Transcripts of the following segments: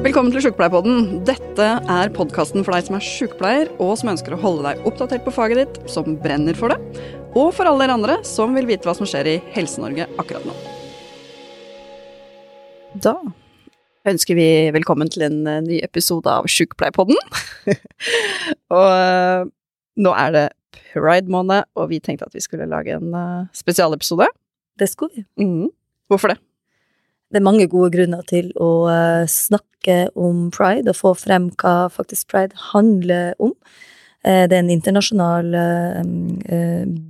Velkommen til Sjukepleierpodden. Dette er podkasten for deg som er sjukepleier, og som ønsker å holde deg oppdatert på faget ditt, som brenner for det, og for alle dere andre som vil vite hva som skjer i Helse-Norge akkurat nå. Da ønsker vi velkommen til en eh, ny episode av Sjukepleierpodden. og uh, nå er det pride-måned, og vi tenkte at vi skulle lage en uh, spesialepisode. Det skulle vi. Mm. Hvorfor det? Det er mange gode grunner til å uh, snakke om pride og få frem hva faktisk pride handler om. Det er en internasjonal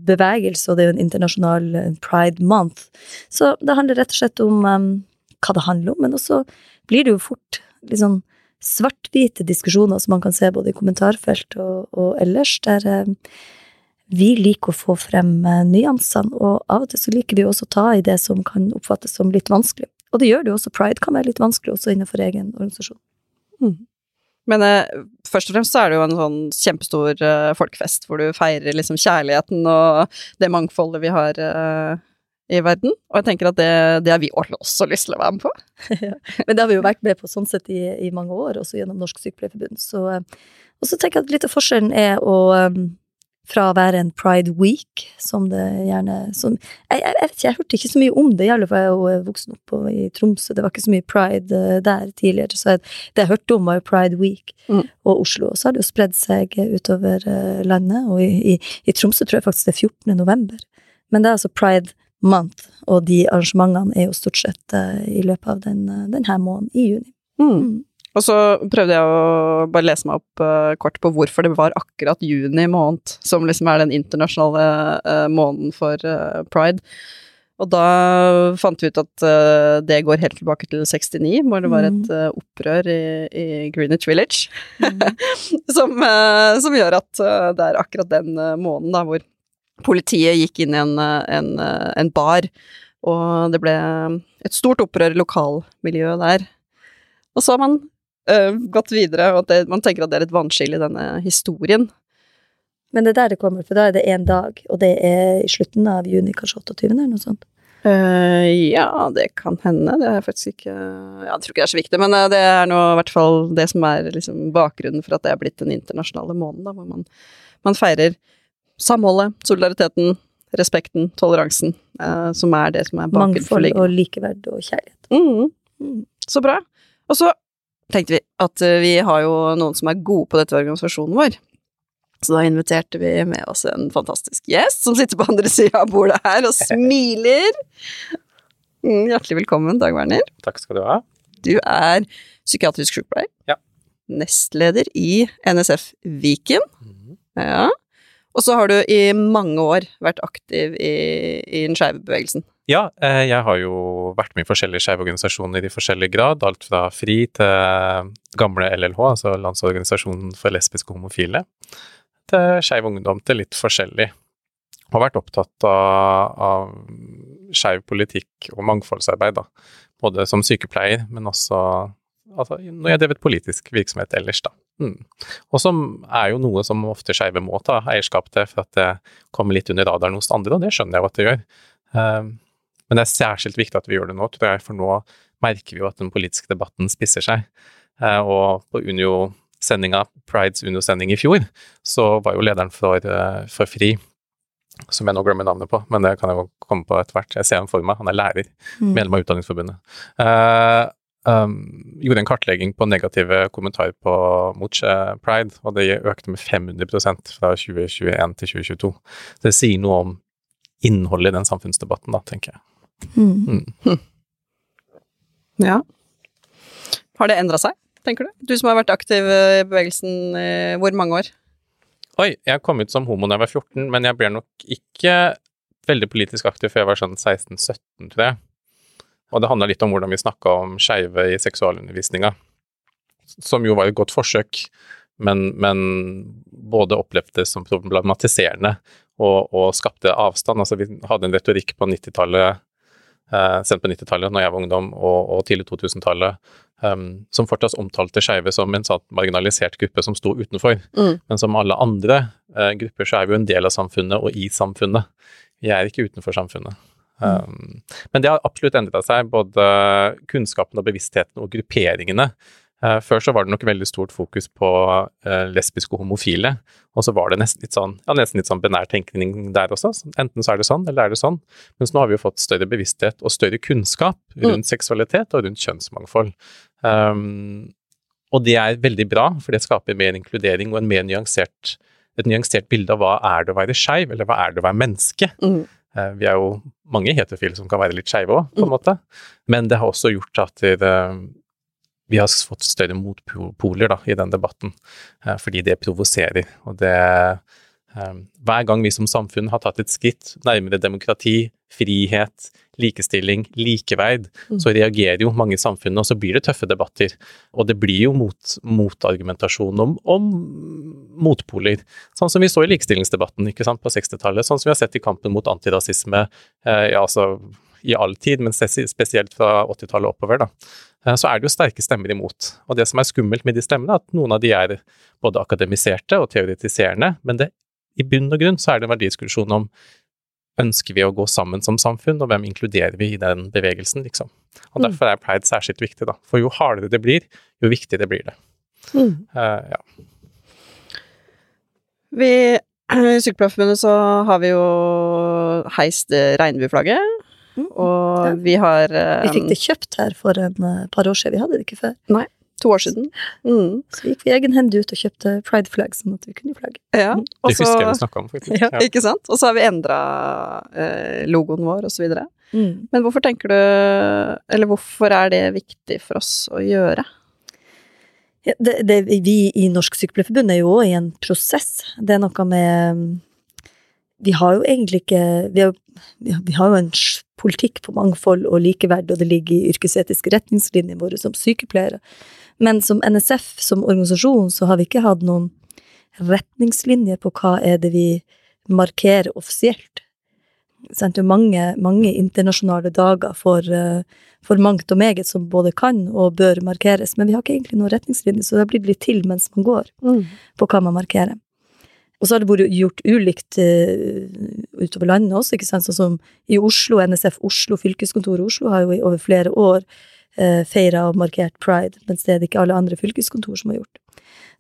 bevegelse, og det er jo en internasjonal pride month. Så det handler rett og slett om hva det handler om, men også blir det jo fort litt sånn svart-hvite diskusjoner som man kan se både i kommentarfelt og, og ellers, der eh, vi liker å få frem eh, nyansene, og av og til så liker vi også å ta i det som kan oppfattes som litt vanskelig. Og det gjør det jo også. Pride kan være litt vanskelig også innenfor egen organisasjon. Mm. Men eh, først og fremst så er det jo en sånn kjempestor eh, folkefest hvor du feirer liksom kjærligheten og det mangfoldet vi har eh, i verden. Og jeg tenker at det, det har vi også lyst til å være med på. ja. Men det har vi jo vært med på sånn sett i, i mange år, også gjennom Norsk Sykepleierforbund. Så, eh, og så tenker jeg at litt av forskjellen er å um, fra å være en pride week, som det gjerne som, jeg, jeg, vet ikke, jeg hørte ikke så mye om det, i alle fall jeg er jo voksen opp i Tromsø, det var ikke så mye pride uh, der tidligere, så jeg, det jeg hørte om, var jo pride week mm. og Oslo. Og så har det jo spredd seg utover uh, landet, og i, i, i, Tromsø tror jeg faktisk det er 14. november. Men det er altså pride month, og de arrangementene er jo stort sett uh, i løpet av den, denne måneden, i juni. Mm. Og så prøvde jeg å bare lese meg opp uh, kort på hvorfor det var akkurat juni måned som liksom er den internasjonale måneden for pride. Og da fant vi ut at det går helt tilbake til 69, hvor det var et mm. opprør i, i, Greenwich Village. Mm. som, som, gjør at det er akkurat den måneden da hvor Politiet gikk inn i en, en, en bar, og det ble et stort opprør i lokalmiljøet der. Og så har man øh, gått videre, og det, man tenker at det er et vannskille i denne historien. Men det er der det kommer, for da er det én dag, og det er i slutten av juni, kanskje 28., eller noe sånt? Uh, ja, det kan hende. Det er faktisk ikke ja, Jeg tror ikke det er så viktig, men det er nå i hvert fall det som er liksom bakgrunnen for at det er blitt den internasjonale måneden, da, hvor man, man feirer samholdet, solidariteten, respekten, toleransen, uh, som er det som er bakenforliggende. Mangfold og likeverd og kjærlighet. Mm. Mm. Så bra. Og så tenkte vi at uh, vi har jo noen som er gode på dette ved organisasjonen vår. Så da inviterte vi med oss en fantastisk gjest som sitter på andre sida av bordet her og smiler. Mm, hjertelig velkommen, Dag Werner. Takk skal du ha. Du er psykiatrisk sykepleier. Ja. Nestleder i NSF Viken. Mm. Ja. Og så har du i mange år vært aktiv i, i den skeive bevegelsen. Ja, eh, jeg har jo vært med i forskjellige skeive organisasjoner i forskjellig grad. Alt fra FRI til gamle LLH, altså Landsorganisasjonen for lesbiske og homofile, til Skeiv Ungdom, til litt forskjellig. Har vært opptatt av, av skeiv politikk og mangfoldsarbeid, da. Både som sykepleier, men også altså, når jeg har drevet politisk virksomhet ellers, da. Mm. Og som er jo noe som ofte skeive må ta eierskap til, for at det kommer litt under radaren hos andre, og det skjønner jeg jo at det gjør. Um, men det er særskilt viktig at vi gjør det nå, tror jeg, for nå merker vi jo at den politiske debatten spisser seg. Uh, og på Unio-sendinga, Prides Unio-sending i fjor, så var jo lederen for, uh, for FRI som jeg nå glemmer navnet på, men det kan jeg jo komme på etter hvert. Jeg ser ham for meg, han er lærer, mm. medlem av Utdanningsforbundet. Uh, um, gjorde en kartlegging på negative kommentarer på, mot pride, og det økte med 500% fra 2021 til 2022. Så det sier noe om innholdet i den samfunnsdebatten, da, tenker jeg. Mm. Mm. Ja. Har det endra seg, tenker du? Du som har vært aktiv i bevegelsen i hvor mange år? Oi, jeg kom ut som homo da jeg var 14, men jeg ble nok ikke veldig politisk aktiv før jeg var sånn 16-17, tror jeg. Og det handla litt om hvordan vi snakka om skeive i seksualundervisninga, som jo var et godt forsøk, men, men både opplevdes som problematiserende og, og, skapte avstand. Altså, vi hadde en retorikk på 90-tallet, eh, sendt på 90-tallet, når jeg var ungdom, og, og tidlig 2000-tallet, um, som fortsatt omtalte skeive som en sånn marginalisert gruppe som sto utenfor. Mm. Men som alle andre eh, grupper, så er vi jo en del av samfunnet og i samfunnet. Vi er ikke utenfor samfunnet. Um, men det har absolutt endra seg. Både kunnskapen og bevisstheten og grupperingene Eh, før så var det nok veldig stort fokus på eh, lesbiske og homofile, og så var det nesten litt sånn, ja, nesten litt sånn benær tenkning der også. Enten så er det sånn, eller er det sånn. Mens nå har vi jo fått større bevissthet og større kunnskap rundt mm. seksualitet og rundt kjønnsmangfold. Um, og det er veldig bra, for det skaper mer inkludering og en mer nyansert, et nyansert bilde av hva er det å være skeiv, eller hva er det å være menneske. Mm. Uh, vi er jo mange heterofile som kan være litt skeive òg, på en mm. måte. Men det har også gjort at det, vi har fått større motpoler da, i den debatten, uh, fordi det provoserer. Og det um, Hver gang vi som samfunn har tatt et skritt nærmere demokrati, frihet, likestilling, likeverd, mm. så reagerer jo mange i samfunnet, og så blir det tøffe debatter. Og det blir jo mot, motargumentasjon om, om, motpoler. Sånn som vi så i likestillingsdebatten sant, på 60-tallet, sånn som vi har sett i kampen mot antirasisme eh, ja, altså, i all tid, men spesielt fra 80-tallet oppover. da eh, så er det jo sterke stemmer imot. Og det som er skummelt med de stemmene, er at noen av de er både akademiserte og teoretiserende, men det, i bunn og grunn så er det en verdidiskusjon om ønsker vi å gå sammen som samfunn, og hvem inkluderer vi i den bevegelsen, liksom. Og mm. Derfor er pride særskilt viktig, da. For jo hardere det blir, jo viktigere blir det. Mm. Uh, ja. Vi I Sykepleierforbundet så har vi jo heist regnbueflagget. Mm. Og ja. vi har um, Vi fikk det kjøpt her for en uh, par år siden, vi hadde det ikke før. Nei. To år siden. Mm. Så gikk vi egenhendig ut og kjøpte pride-flagg, sånn at vi kunne flagge. Ja, også, Det husker jeg vi snakka om, faktisk. Ja, ja. Ikke sant? Og så har vi endra eh, logoen vår, og så videre. Mm. Men hvorfor tenker du Eller hvorfor er det viktig for oss å gjøre? Ja, det, det, vi i Norsk Sykepleierforbund er jo òg i en prosess. Det er noe med Vi har jo egentlig ikke Vi har, vi har jo en politikk på mangfold og likeverd, og det ligger i yrkesetiske retningslinjer våre som sykepleiere. Men som NSF, som organisasjon, så har vi ikke hatt noen retningslinjer på hva er det vi markerer offisielt. Det er mange, mange internasjonale dager for, eh, for, mangt og meget som både kan og bør markeres, men vi har ikke egentlig noen retningslinjer, så det har blitt litt til mens man går mm. på hva man markerer. Og så har det vært gjort ulikt uh, utover landet også, ikke sant, sånn som i Oslo, NSF Oslo, fylkeskontoret Oslo har jo i over flere år feira og markert pride, mens det er det ikke alle andre fylkeskontor som har gjort.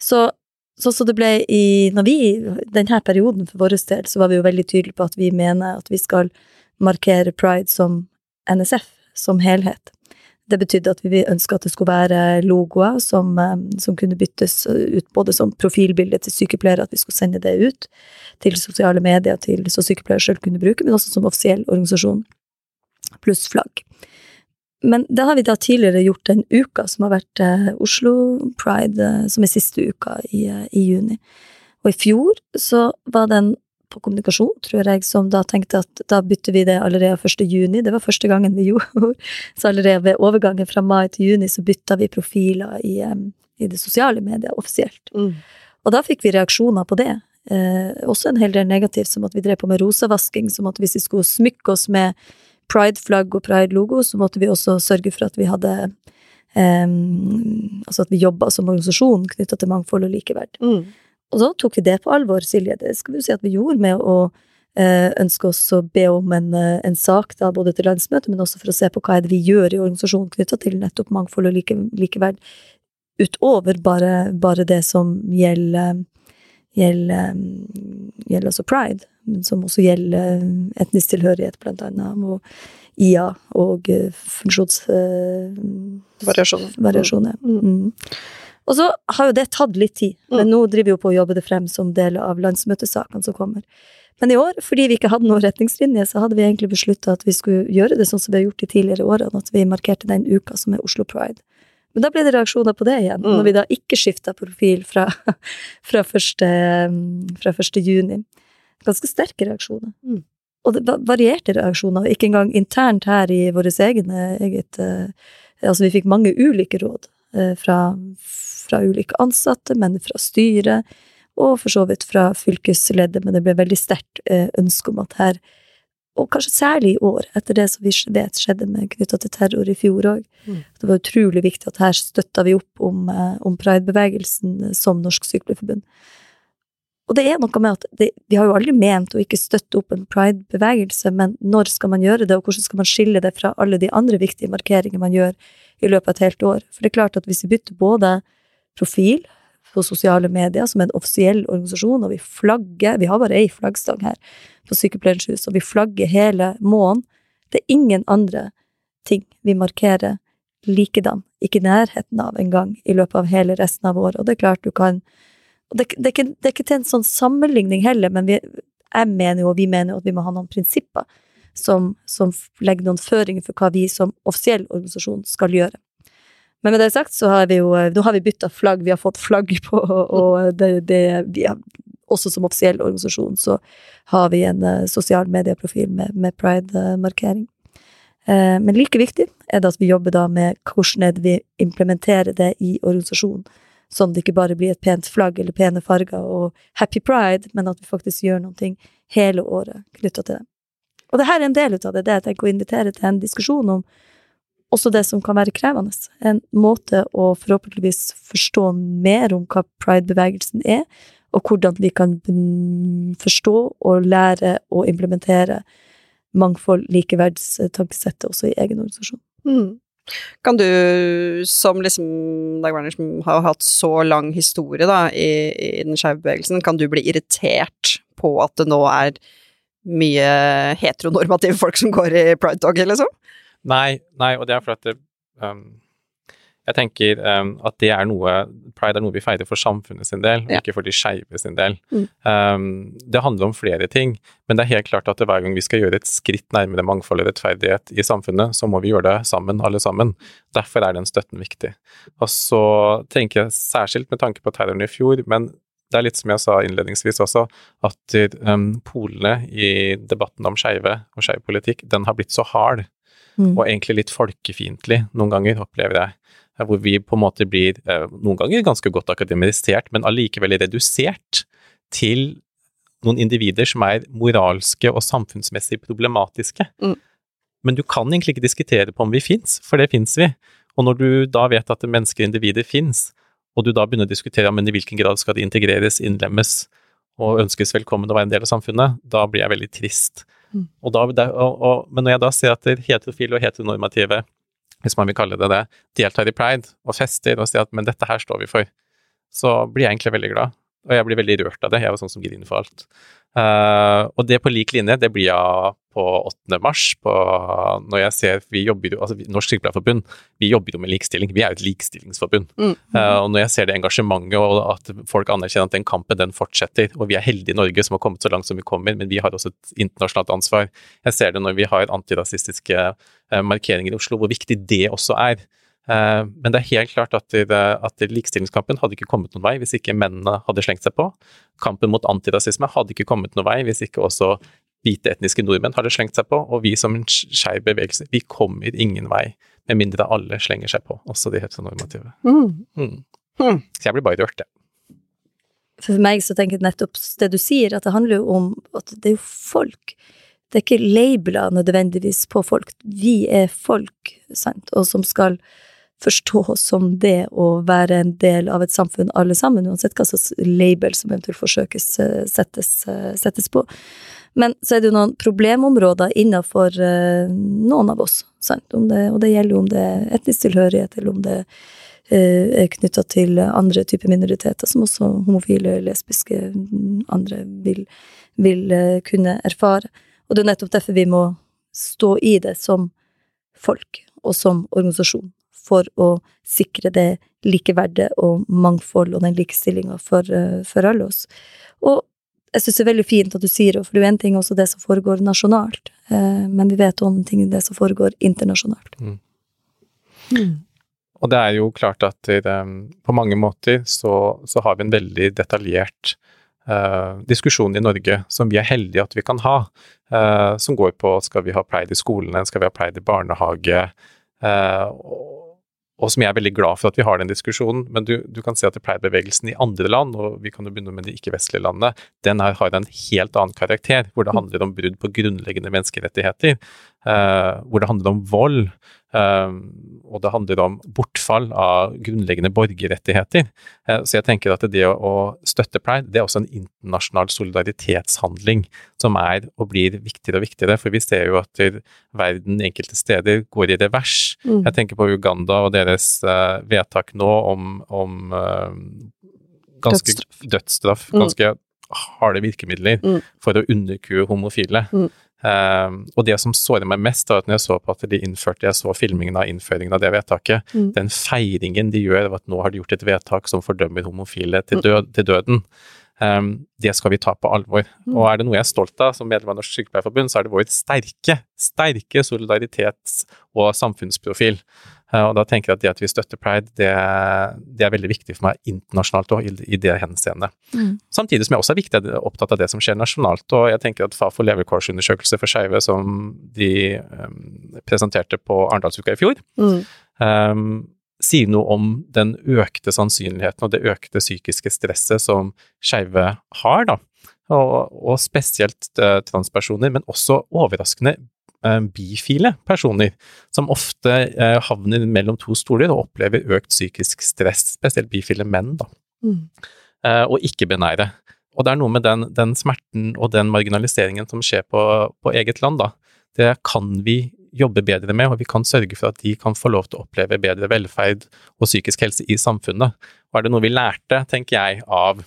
Så, så, så det ble i Når vi, denne perioden for vår del, så var vi jo veldig tydelige på at vi mener at vi skal markere pride som NSF, som helhet. Det betydde at vi ønska at det skulle være logoer som, eh, som, kunne byttes ut både som profilbilde til sykepleiere, at vi skulle sende det ut til sosiale medier til, så sykepleiere selv kunne bruke, men også som offisiell organisasjon, pluss flagg. Men det har vi da tidligere gjort den uka som har vært eh, Oslo Pride, eh, som er siste uka i, eh, i, juni. Og i fjor så var den på kommunikasjon, tror jeg, som da tenkte at da bytter vi det allerede 1. juni. Det var første gangen vi gjorde Så allerede ved overgangen fra mai til juni så bytta vi profiler i, i det sosiale mediet offisielt. Mm. Og da fikk vi reaksjoner på det. Eh, også en hel del negativt, som at vi drev på med rosavasking, som at hvis vi skulle smykke oss med pride-flagg og pride-logo, så måtte vi også sørge for at vi hadde um, Altså at vi jobba som organisasjon knytta til mangfold og likeverd. Mm. Og så tok vi det på alvor, Silje. Det skal vi jo si at vi gjorde med å uh, ønske oss å be om en, uh, en, sak, da, både til landsmøtet, men også for å se på hva er det vi gjør i organisasjonen knytta til nettopp mangfold og like, likeverd, utover bare, bare det som gjelder gjelder, gjelder altså pride, som også gjelder etnisk tilhørighet, blant annet, og IA og eh, funksjonsvariasjoner. Uh, mm. mm. Og så har jo det tatt litt tid, men mm. nå driver vi jo på å jobbe det frem som del av landsmøtesakene som kommer. Men i år, fordi vi ikke hadde noen retningslinjer, så hadde vi egentlig beslutta at vi skulle gjøre det sånn som vi har gjort de tidligere årene, at vi markerte den uka som er Oslo Pride. Men da ble det reaksjoner på det igjen, mm. når vi da ikke skifta profil fra, fra, første, fra første juni. Ganske sterke reaksjoner. Mm. Og det varierte reaksjoner, ikke engang internt her i vårt eget uh, Altså, vi fikk mange ulike råd uh, fra, fra, ulike ansatte, men fra styret, og for så vidt fra fylkesleddet, men det ble veldig sterkt uh, ønske om at her og kanskje særlig i år, etter det som vi vet skjedde med knytta til terror i fjor òg. Mm. Det var utrolig viktig at her støtta vi opp om, eh, om pridebevegelsen eh, som Norsk Sykepleierforbund. Og det er noe med at det, vi har jo aldri ment å ikke støtte opp en pride-bevegelse, men når skal man gjøre det, og hvordan skal man skille det fra alle de andre viktige markeringer man gjør i løpet av et helt år? For det er klart at hvis vi bytter både profil på sosiale medier som en offisiell organisasjon, og vi flagger Vi har bare ei flaggstang her på Sykepleierens hus, og vi flagger hele måneden. Det er ingen andre ting vi markerer likedan, ikke i nærheten av engang, i løpet av hele resten av året. Og det er klart du kan det, det, er ikke, det, er ikke, til en sånn sammenligning heller, men vi, jeg mener jo, og vi mener jo at vi må ha noen prinsipper som, som legger noen føringer for hva vi som offisiell organisasjon skal gjøre. Men med det sagt, så har vi jo Nå har vi bytta flagg, vi har fått flagg på, og det, det vi har, også som offisiell organisasjon så har vi en uh, sosial medieprofil med, med pride-markering. Uh, men like viktig er det at vi jobber da med hvordan vi implementerer det i organisasjonen sånn det ikke bare blir et pent flagg eller pene farger og happy pride, men at vi faktisk gjør noe hele året knytta til det. Og det her er en del av det, det jeg tenker å invitere til en diskusjon om også det som kan være krevende. En måte å forhåpentligvis forstå mer om hva pride-bevegelsen er, og hvordan vi kan forstå og lære og implementere mangfold, likeverdstankesettet også i egen organisasjon. Mm. Kan du, som liksom Dag Werner, som har hatt så lang historie da, i, i den skeive bevegelsen, kan du bli irritert på at det nå er mye heteronormative folk som går i pride-toget, liksom? Nei, nei, og det er for at det, um, jeg tenker um, at det er noe Pride er noe vi feirer for samfunnet sin del, og ja. ikke for de skeive sin del. Mm. Um, det handler om flere ting, men det er helt klart at hver gang vi skal gjøre et skritt nærmere mangfold og rettferdighet i samfunnet, så må vi gjøre det sammen, alle sammen. Derfor er den støtten viktig. Og så tenker jeg særskilt med tanke på terroren i fjor, men det er litt som jeg sa innledningsvis også, at um, polene i debatten om skeive og skeiv politikk, den har blitt så hard, mm. og egentlig litt folkefiendtlig noen ganger, opplever jeg hvor vi på en måte blir eh, noen ganger ganske godt akademisert, men allikevel redusert til noen individer som er moralske og samfunnsmessig problematiske. Mm. Men du kan egentlig ikke diskutere på om vi fins, for det fins vi. Og når du da vet at mennesker og individer fins, og du da begynner å diskutere men i hvilken grad skal de integreres, innlemmes og ønskes velkommen å være en del av samfunnet, da blir jeg veldig trist. Mm. Og da, og, og, men når jeg da ser at heterofile og heteronormative hvis man vil kalle det det, deltar i pride og fester og sier at men dette her står vi for, så blir jeg egentlig veldig glad. Og jeg blir veldig rørt av det. Jeg jo sånn som griner for alt. Uh, og det på lik linje, det blir jeg på 8. mars, på, når jeg ser vi jobber jo, altså Norsk Sykepleierforbund, vi jobber jo med likestilling. Vi er jo et likestillingsforbund. Mm. Uh, og når jeg ser det engasjementet, og at folk anerkjenner at den kampen den fortsetter, og vi er heldige i Norge som har kommet så langt som vi kommer, men vi har også et internasjonalt ansvar. Jeg ser det når vi har antirasistiske uh, markeringer i Oslo, hvor viktig det også er. Eh, men det er helt klart at, det, at likestillingskampen hadde ikke kommet noen vei hvis ikke mennene hadde slengt seg på. Kampen mot antirasisme hadde ikke kommet noen vei hvis ikke også hvite etniske nordmenn hadde slengt seg på. Og vi som en skeiv bevegelse, vi kommer ingen vei med mindre alle slenger seg på, også de heteronormative. Mm. Mm. Mm. Så jeg blir bare rørt, jeg. For meg så tenker jeg nettopp det du sier, at det handler jo om at det er jo folk. Det er ikke labeler nødvendigvis på folk. Vi er folk, sant, og som skal forstå som det å være en del av et samfunn alle sammen, uansett hva slags label som eventuelt forsøkes eh, settes, eh, settes på. Men så er det jo noen problemområder innenfor uh, noen av oss? Det, og det gjelder jo om det er etnisk tilhørighet, eller om det er knytta til andre typer minoriteter, som også homofile, lesbiske, andre vil, vil kunne erfare. Og det er nettopp derfor vi må stå i det som folk, og som organisasjon for å sikre det likeverdet og mangfold og den likestillinga for, eh, for, alle oss. Og jeg syns det er veldig fint at du sier det, for det er jo en ting også det som foregår nasjonalt, eh, men vi vet også en ting det som foregår internasjonalt. Mm. Mm. Og det er jo klart at det, på mange måter så, så, har vi en veldig detaljert uh, diskusjon i Norge som vi er heldige at vi kan ha, uh, som går på skal vi ha pride i skolene, skal vi ha pride i barnehage, uh, og som jeg er veldig glad for at vi har den diskusjonen. Men du, du kan se at pleiebevegelsen i andre land, og vi kan jo begynne med de ikke-vestlige landene, den her har en helt annen karakter, hvor det handler om brudd på grunnleggende menneskerettigheter. Uh, hvor det handler om vold, og det handler om bortfall av grunnleggende borgerrettigheter. Uh, så jeg tenker at det å støtte pride, det er også en internasjonal solidaritetshandling som er og blir viktigere og viktigere. For vi ser jo at verden enkelte steder går i revers. Mm. Jeg tenker på Uganda og deres uh, vedtak nå om, om uh, ganske dødsstraff, dødsstraff mm. ganske harde virkemidler mm. for å underkue homofile. Mm. Um, og det som sårer meg mest, var at når jeg så på at de innførte, jeg så filmingen av innføringen av det vedtaket, mm. den feiringen de gjør av at nå har de gjort et vedtak som fordømmer homofile til, mm. død, til døden, um, det skal vi ta på alvor. Mm. Og er det noe jeg er stolt av som medlem av Norsk Sykepleierforbund, så er det vår sterke, sterke solidaritets- og samfunnsprofil. Eh, og da tenker jeg at det at vi støtter pride, det, det er veldig viktig for meg internasjonalt òg, i, i det henseende. Mm. Samtidig som jeg også er viktig opptatt av det som skjer nasjonalt. Og jeg tenker at Fafo levekårsundersøkelse for skeive som de um, presenterte på Arendalsuka i fjor, mm. um, sier noe om den økte sannsynligheten og det økte psykiske stresset som skeive har, da. Og, og spesielt uh, transpersoner, men også overraskende Eh, bifile personer, som ofte eh, havner mellom to stoler og opplever økt psykisk stress, spesielt bifile menn, da. Mm. Eh, og ikke-benære. Og det er noe med den, den, smerten og den marginaliseringen som skjer på, på, eget land, da. Det kan vi jobbe bedre med, og vi kan sørge for at de kan få lov til å oppleve bedre velferd og psykisk helse i samfunnet. Og er det noe vi lærte, tenker jeg, av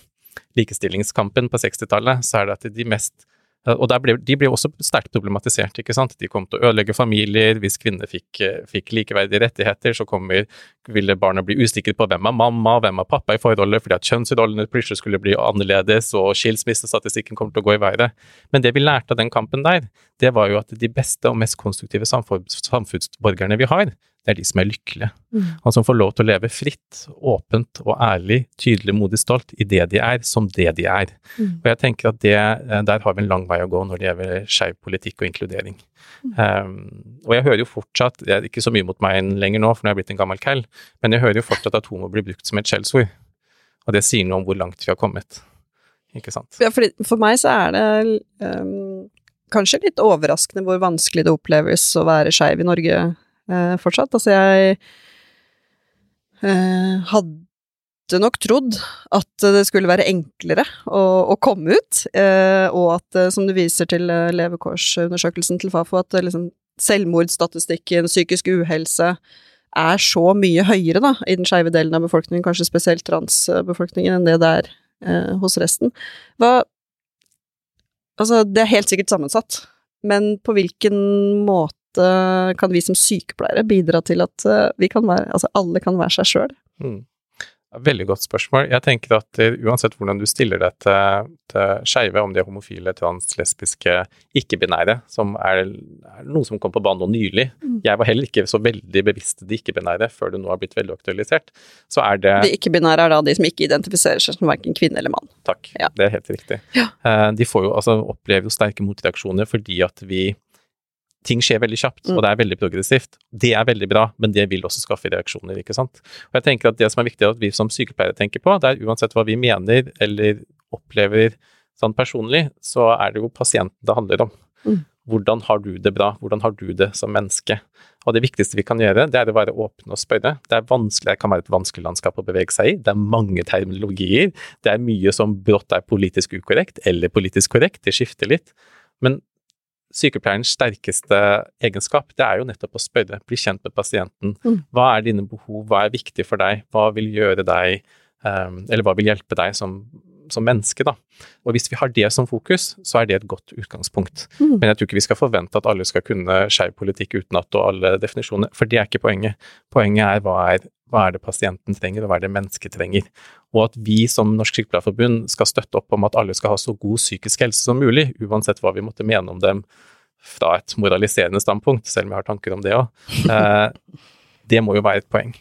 likestillingskampen på 60-tallet, så er det at de mest og ble, De ble også sterkt problematisert. ikke sant? De kom til å ødelegge familier. Hvis kvinner fikk, fikk likeverdige rettigheter, så kommer, ville barna bli usikre på hvem er mamma, hvem er pappa i forholdet, fordi at kjønnsrollene plutselig skulle bli annerledes, og skilsmissestatistikken kommer til å gå i været. Men det vi lærte av den kampen der, det var jo at de beste og mest konstruktive samfunnsborgerne vi har, det er de som er lykkelige. Mm. Og som får lov til å leve fritt, åpent og ærlig, tydelig, modig, stolt i det de er, som det de er. Mm. Og jeg tenker at det, eh, der har vi en lang vei å gå når det gjelder skeiv politikk og inkludering. Mm. Um, og jeg hører jo fortsatt, det er ikke så mye mot meg lenger nå, for nå er jeg blitt en gammel kall, men jeg hører jo fortsatt at homo blir brukt som et skjellsord. Og det sier noe om hvor langt vi har kommet. Ikke sant? Ja, for, for meg så er det um, kanskje litt overraskende hvor vanskelig det oppleves å være skeiv i Norge eh, fortsatt. Altså, jeg eh, hadde nok trodd at det skulle være enklere å, å komme ut, eh, og at, eh, som du viser til eh, levekårsundersøkelsen til Fafo, at eh, liksom, selvmordsstatistikken, psykisk uhelse, er så mye høyere da, i den skeive delen av befolkningen, kanskje spesielt transbefolkningen, enn det det er eh, hos resten. Hva Altså, det er helt sikkert sammensatt, men på hvilken måte kan vi som sykepleiere bidra til at eh, vi kan være, altså alle kan være seg sjøl? Mm. Veldig godt spørsmål. Jeg tenker at uh, uansett hvordan du stiller deg til, til skeive, om de er homofile, trans, lesbiske, ikke-binære, som er, er, noe som kom på banen nå nylig mm. Jeg var heller ikke så veldig bevisst de ikke-binære før det nå har blitt veldig aktualisert. Så er det De ikke-binære er da de som ikke identifiserer seg som verken kvinne eller mann? Takk, ja. det er helt riktig. Ja. De får jo, altså, opplever jo sterke motreaksjoner fordi at vi ting skjer veldig kjapt, mm. og det er veldig progressivt. Det er veldig bra, men det vil også skaffe reaksjoner, ikke sant. Og jeg tenker at Det som er viktig at vi som sykepleiere tenker på, det er uansett hva vi mener eller opplever sånn personlig, så er det jo pasienten det handler om. Mm. Hvordan har du det bra? Hvordan har du det som menneske? Og det viktigste vi kan gjøre, det er å være åpne og spørre. Det er vanskelig, det kan være et vanskelig landskap å bevege seg i. Det er mange terminologier. Det er mye som brått er politisk ukorrekt, eller politisk korrekt. Det skifter litt. Men sykepleierens sterkeste egenskap, det er jo nettopp å spørre, bli kjent med pasienten. Mm. Hva er dine behov, hva er viktig for deg, hva vil gjøre deg um, Eller hva vil hjelpe deg som, som, menneske, da. Og hvis vi har det som fokus, så er det et godt utgangspunkt. Mm. Men jeg tror ikke vi skal forvente at alle skal kunne skeiv politikk utenat og alle definisjoner, for det er ikke poenget. Poenget er hva er hva er det pasienten trenger, og hva er det mennesket trenger? Og at vi som Norsk Sykepleierforbund skal støtte opp om at alle skal ha så god psykisk helse som mulig, uansett hva vi måtte mene om dem fra et moraliserende standpunkt, selv om jeg har tanker om det òg. Eh, det må jo være et poeng.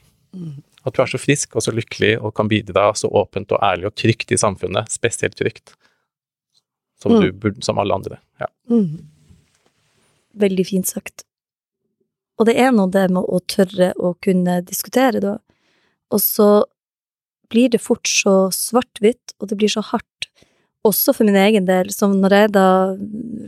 At du er så frisk og så lykkelig og kan bidra så åpent og ærlig og trygt i samfunnet, spesielt trygt, som, du, burde, som alle andre. Ja. Mm. Veldig fint sagt. Og det er noe det med å tørre å kunne diskutere, da. Og så blir det fort så svart-hvitt, og det blir så hardt. Også for min egen del, som når jeg da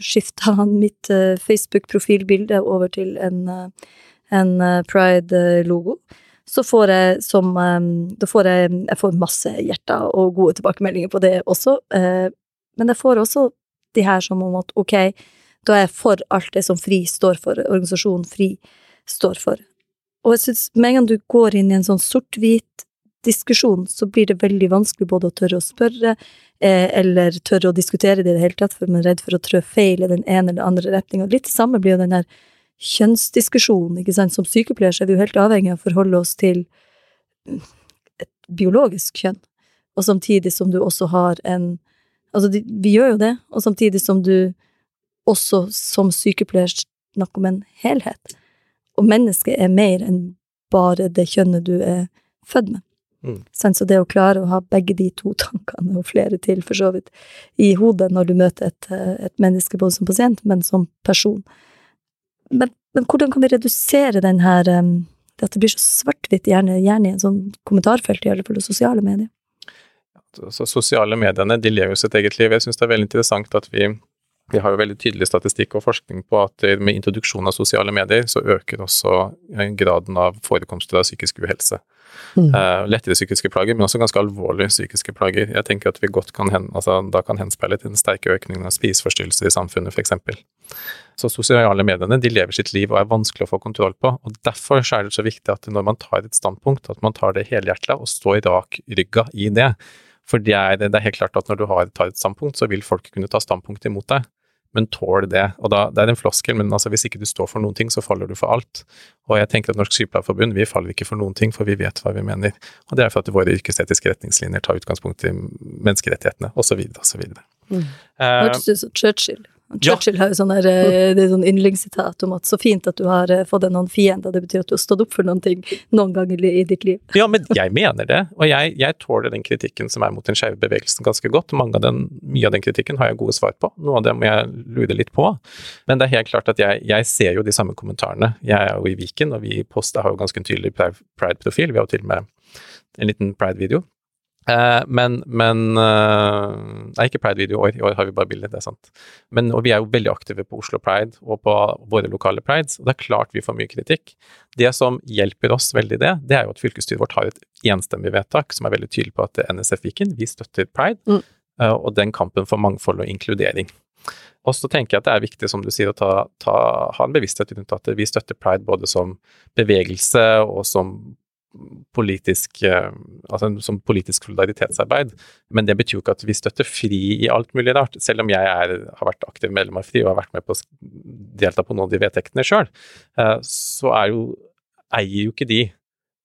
skifta mitt uh, Facebook-profilbilde over til en, uh, en eh, pride-logo, så får jeg som eh, Da får jeg Jeg får masse hjerter og gode tilbakemeldinger på det også, eh, men jeg får også de her som om at ok, da er jeg for alt det som FRI står for, organisasjonen FRI står for. Og jeg synes med en gang du går inn i en sånn sort-hvit diskusjon, så blir det veldig vanskelig både å tørre å spørre, eh, eller tørre å diskutere det i det hele tatt, for man er redd for å trø feil i den ene eller andre retninga. Litt det samme blir jo den her kjønnsdiskusjonen, ikke sant. Som sykepleier så er vi jo helt avhengig av å forholde oss til et biologisk kjønn, og samtidig som du også har en Altså, vi gjør jo det, og samtidig som du også som sykepleier snakker om en helhet. Og mennesket er mer enn bare det kjønnet du er født med. Mm. Så det å klare å ha begge de to tankene, og flere til for så vidt, i hodet når du møter et, et menneske både som pasient, men som person. Men, men hvordan kan vi redusere den her um, at det blir så svart-hvitt, gjerne, gjerne i en sånn kommentarfelt, i alle fall i sosiale medier? Så sosiale mediene de lever jo sitt eget liv. Jeg syns det er veldig interessant at vi, vi har jo veldig tydelig statistikk og forskning på at med introduksjon av sosiale medier, så øker også graden av forekomster av psykisk uhelse. Mm. Uh, lettere psykiske plager, men også ganske alvorlige psykiske plager. Jeg tenker at vi godt kan hen, altså, da kan henspeile til den sterke økningen av spiseforstyrrelser i samfunnet, f.eks. Så sosiale mediene de lever sitt liv og er vanskelig å få kontroll på. og Derfor er det så viktig at når man tar et standpunkt, at man tar det helhjertet og står rak rygga i det. For det er, det er, helt klart at når du har, tar et standpunkt, så vil folk kunne ta standpunkt imot deg. Men tål det. Og da, Det er en floskel, men altså, hvis ikke du står for noen ting, så faller du for alt. Og jeg tenker at Norsk Sykepleierforbund vi faller ikke for noen ting, for vi vet hva vi mener. Og det er for at våre yrkesetiske retningslinjer tar utgangspunkt i menneskerettighetene, osv. osv. Mm. Hørtes ut som Churchill. Churchill har jo sånn eh, det sånn yndlingssitat om at så fint at du har eh, fått deg noen fiender, det betyr at du har stått opp for noen ting noen ganger i ditt liv. Ja, men jeg mener det, og jeg, jeg tåler den kritikken som er mot den skeive bevegelsen ganske godt. Av den, mye av den kritikken har jeg gode svar på, noe av det må jeg lure litt på. Men det er helt klart at jeg, jeg ser jo de samme kommentarene. Jeg er jo i Viken, og vi poster har jo ganske en tydelig pride-profil. Vi har jo til og med en liten pride-video men, men uh, Nei, ikke Pride-video i år. I år har vi bare bilder, det er sant. Men, og vi er jo veldig aktive på Oslo Pride og på våre lokale prides, og det er klart vi får mye kritikk. Det som hjelper oss veldig i det, det er jo at fylkesstyret vårt har et enstemmig vedtak som er veldig tydelig på at NSF Viken, vi støtter pride, mm. uh, og den kampen for mangfold og inkludering. Og så tenker jeg at det er viktig, som du sier, å ta, ta, ha en bevissthet rundt at vi støtter pride både som bevegelse og som politisk, eh, altså som politisk solidaritetsarbeid. Men det betyr jo ikke at vi støtter FRI i alt mulig rart. Selv om jeg er, har vært aktiv medlem av FRI og har vært med på å delta på noen av de vedtektene sjøl, eh, så er jo, eier jo ikke de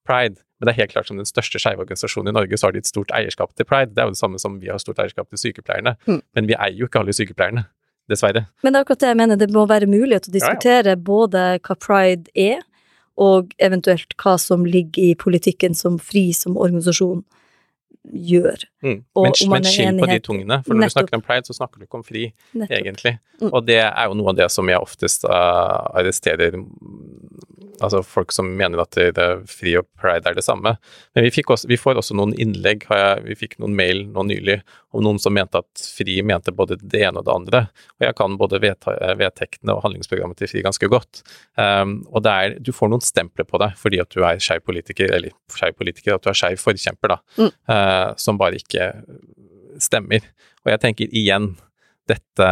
pride. Men det er helt klart som den største skeive organisasjonen i Norge, så har de et stort eierskap til pride. Det er jo det samme som vi har stort eierskap til sykepleierne. Mm. Men vi eier jo ikke alle sykepleierne. Dessverre. Men det er akkurat det jeg mener, det må være mulighet å diskutere ja, ja. både hva pride er, og eventuelt hva som ligger i politikken som FRI som organisasjon gjør. Mm. men, men skinn på de tungene, for når Nettopp. du snakker om pride, så snakker du ikke om FRI, Nettopp. egentlig. Mm. Og det er jo noe av det som jeg oftest uh, arresterer altså folk som mener at det, fri og pride er det samme. Men vi, også, vi får også noen innlegg, jeg, vi fikk noen mail nå nylig om noen som mente at FRI mente både det ene og det andre. Og jeg kan både vedtektene og handlingsprogrammet til FRI ganske godt. Um, og er, du får noen stempler på deg fordi at du er skeiv politiker, eller skeiv politiker, at du er skeiv forkjemper, da, mm. uh, som bare ikke stemmer. Og jeg tenker igjen, dette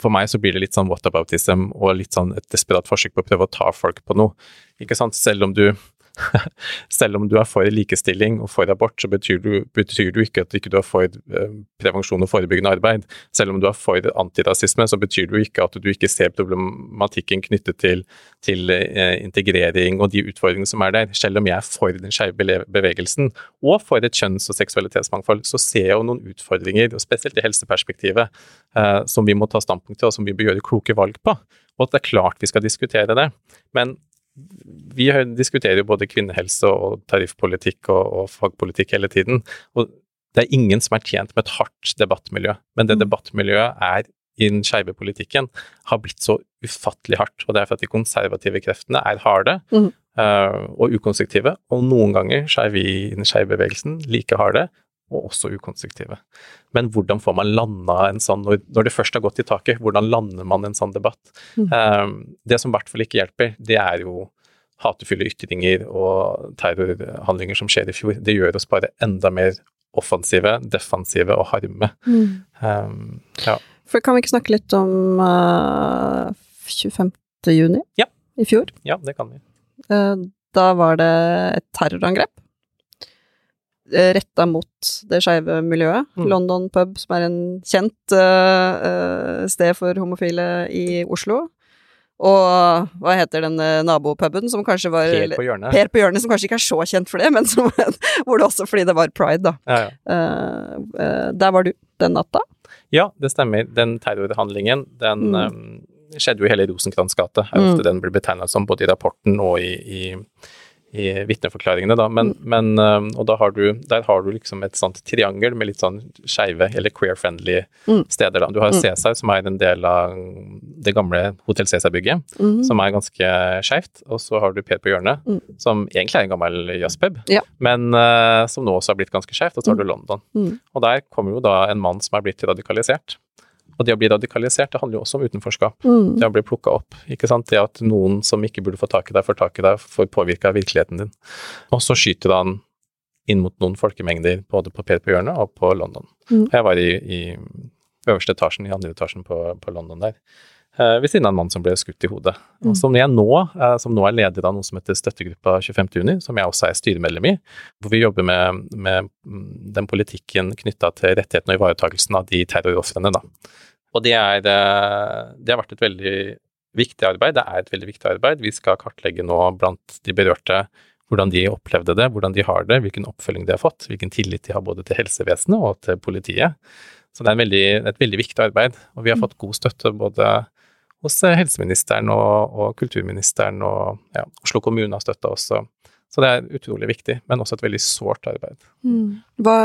for meg så blir det litt sånn whataboutism og litt sånn et desperat forsøk på å prøve å ta folk på noe. Ikke sant? Selv om du selv om du er for likestilling og for abort, så betyr du, betyr du ikke at du ikke er for eh, prevensjon og forebyggende arbeid. Selv om du er for antirasisme, så betyr du ikke at du ikke ser problematikken knyttet til, til eh, integrering og de utfordringene som er der. Selv om jeg er for den skeive bevegelsen og for et kjønns- og seksualitetsmangfold, så ser jeg jo noen utfordringer, og spesielt i helseperspektivet, eh, som vi må ta standpunkt til, og som vi bør gjøre kloke valg på. Og at det er klart vi skal diskutere det. Men vi diskuterer jo både kvinnehelse og tariffpolitikk og, og, fagpolitikk hele tiden. Og det er ingen som er tjent med et hardt debattmiljø, men det mm. debattmiljøet er i den skeive politikken har blitt så ufattelig hardt. Og det er for at de konservative kreftene er harde mm. uh, og ukonstruktive. Og noen ganger så er vi i den skeive bevegelsen like harde og også ukonstruktive. Men hvordan får man landa en sånn, når, det først har gått i taket, hvordan lander man en sånn debatt? Mm. Um, det som i hvert fall ikke hjelper, det er jo hatefulle ytringer og terrorhandlinger som skjer i fjor, det gjør oss bare enda mer offensive, defensive og harme. Mm. Um, ja. For kan vi ikke snakke litt om uh, 25. juni Ja. i fjor? ja, det kan vi. Uh, da var det et terrorangrep retta mot det skeive miljøet. Mm. London pub, som er en kjent eh, eh, sted for homofile i Oslo. Og hva heter den eh, nabopuben som kanskje var Per på hjørnet. Per på hjørnet, som kanskje ikke er så kjent for det, men som, hvor det også fordi det var pride, da. Ja, ja. Uh, uh, der var du den natta. ja, det stemmer. Den terrorhandlingen, den Mm. um, skjedde jo i hele Rosenkrantz gate, er Mm. den blir betegna som, både i rapporten og i, i, i vitneforklaringene, da. Men, men um, Og da har du, der har du liksom et sånt triangel med litt sånn skeive eller queer-friendly Mm. steder, da. Du har Mm. Cæsar, som er en del av det gamle Hotell Cæsar-bygget. mm. som er ganske skeivt. Og så har du Per på hjørnet, Mm. som egentlig er en gammel jazzpub, Ja. men uh, som nå også har blitt ganske skeivt. Og så har du London. Mm. Og der kommer jo da en mann som er blitt radikalisert. Og det å bli radikalisert, det handler jo også om utenforskap. Mm. Det å bli plukka opp. ikke sant? Det at noen som ikke burde få tak i deg, får tak i deg, får påvirka virkeligheten din. Og så skyter han inn mot noen folkemengder, både på Per på hjørnet og på London. Mm. Jeg var i, i øverste etasjen, i andre etasjen på, på London der. Eh, ved siden av en mann som ble skutt i hodet. Mm. Som jeg nå, eh, som nå er leder av noe som heter Støttegruppa 25.6, som jeg også er styremedlem i, hvor vi jobber med, med mm, den politikken knytta til rettigheten og ivaretakelsen av de terrorofrene. Og det, er, eh, det har vært et veldig viktig arbeid. Det er et veldig viktig arbeid. Vi skal kartlegge nå blant de berørte hvordan de opplevde det, hvordan de har det, hvilken oppfølging de har fått, hvilken tillit de har både til helsevesenet og til politiet. Så det er en veldig, et veldig viktig arbeid, og vi har fått god støtte både hos eh, helseministeren og, og kulturministeren, og ja, Oslo kommune har støtta også. Så det er utrolig viktig, men også et veldig sårt arbeid. Mm. Hva,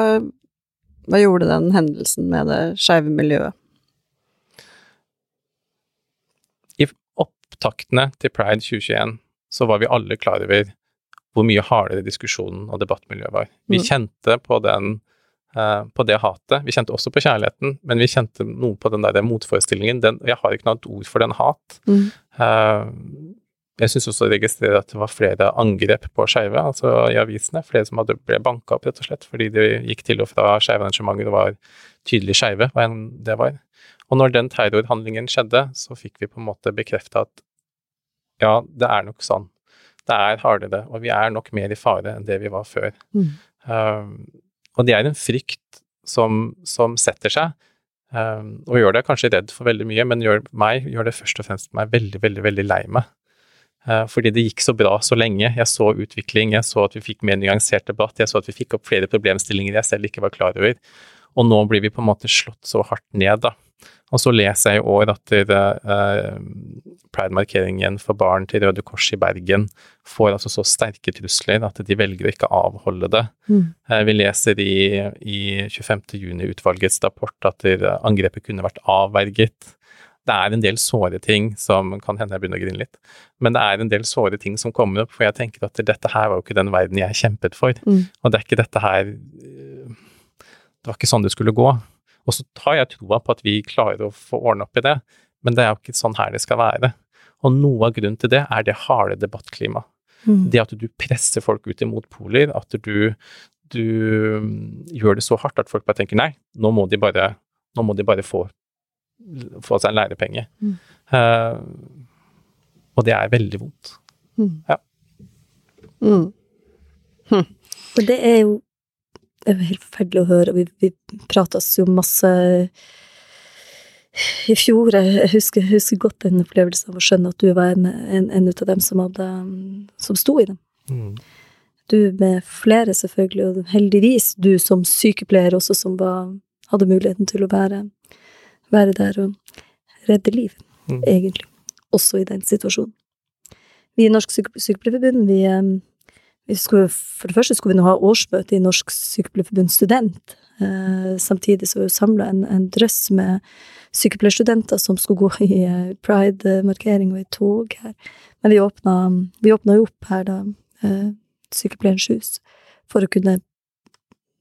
hva gjorde den hendelsen med det skeive miljøet? I opptaktene til Pride 2021 så var vi alle klar over hvor mye hardere diskusjonen og debattmiljøet var. Vi Mm. kjente på den på det hatet. Vi kjente også på kjærligheten, men vi kjente noe på den der motforestillingen. Den, jeg har ikke noe annet ord for den hat. Mm. Eh, jeg syns også å registrere at det var flere angrep på skeive, altså i avisene. Flere som hadde, ble banka opp, rett og slett, fordi de gikk til og fra skeive arrangementer og var tydelig skeive, hva enn det var. Og når den terrorhandlingen skjedde, så fikk vi på en måte bekrefta at ja, det er nok sånn. Det er hardere, og vi er nok mer i fare enn det vi var før. Mm. Um, og det er en frykt som, som setter seg, um, og gjør deg kanskje redd for veldig mye, men gjør meg, gjør det først og fremst meg veldig, veldig, veldig lei meg. Uh, fordi det gikk så bra så lenge. Jeg så utvikling, jeg så at vi fikk mer nyansert debatt, jeg så at vi fikk opp flere problemstillinger jeg selv ikke var klar over. Og nå blir vi på en måte slått så hardt ned, da. Og så leser jeg i år at uh, Pride-markeringen for barn til Røde Kors i Bergen får altså så sterke trusler at de velger å ikke avholde det. Mm. Eh, Vi leser i, i 25. juni-utvalgets rapport at det, angrepet kunne vært avverget. Det er en del såre ting som kan hende jeg begynner å grine litt, men det er en del såre ting som kommer opp, for jeg tenker at dette her var jo ikke den verden jeg kjempet for, Mm. og det er ikke dette her øh, Det var ikke sånn det skulle gå. Og så har jeg troa på at vi klarer å få ordne opp i det, men det er jo ikke sånn her det skal være. Og noe av grunnen til det er det harde debattklimaet. Mm. Det at du presser folk ut i motpoler, at du, du mm, gjør det så hardt at folk bare tenker nei, nå må de bare, må de bare få, få seg en lærepenge. Mm. Uh, og det er veldig vondt. Mm. Og det er jo det var helt forferdelig å høre, og vi, vi prates jo masse i fjor. Jeg husker, husker godt den opplevelsen av å skjønne at du var en, en, en av dem som, hadde, som sto i dem. Mm. Du med flere, selvfølgelig, og heldigvis du som sykepleier også, som var, hadde muligheten til å være, være der og redde liv, Mm. egentlig. Også i den situasjonen. Vi i Norsk Syke Sykepleierforbund, vi, eh, vi skulle, for det første skulle vi nå ha årsmøte i Norsk Sykepleierforbund student. Eh, samtidig så var vi samla en, en drøss med sykepleierstudenter som skulle gå i eh, pride-markering og i tog her. Men vi åpna, vi åpna jo opp her, da, eh, Sykepleierens hus, for å kunne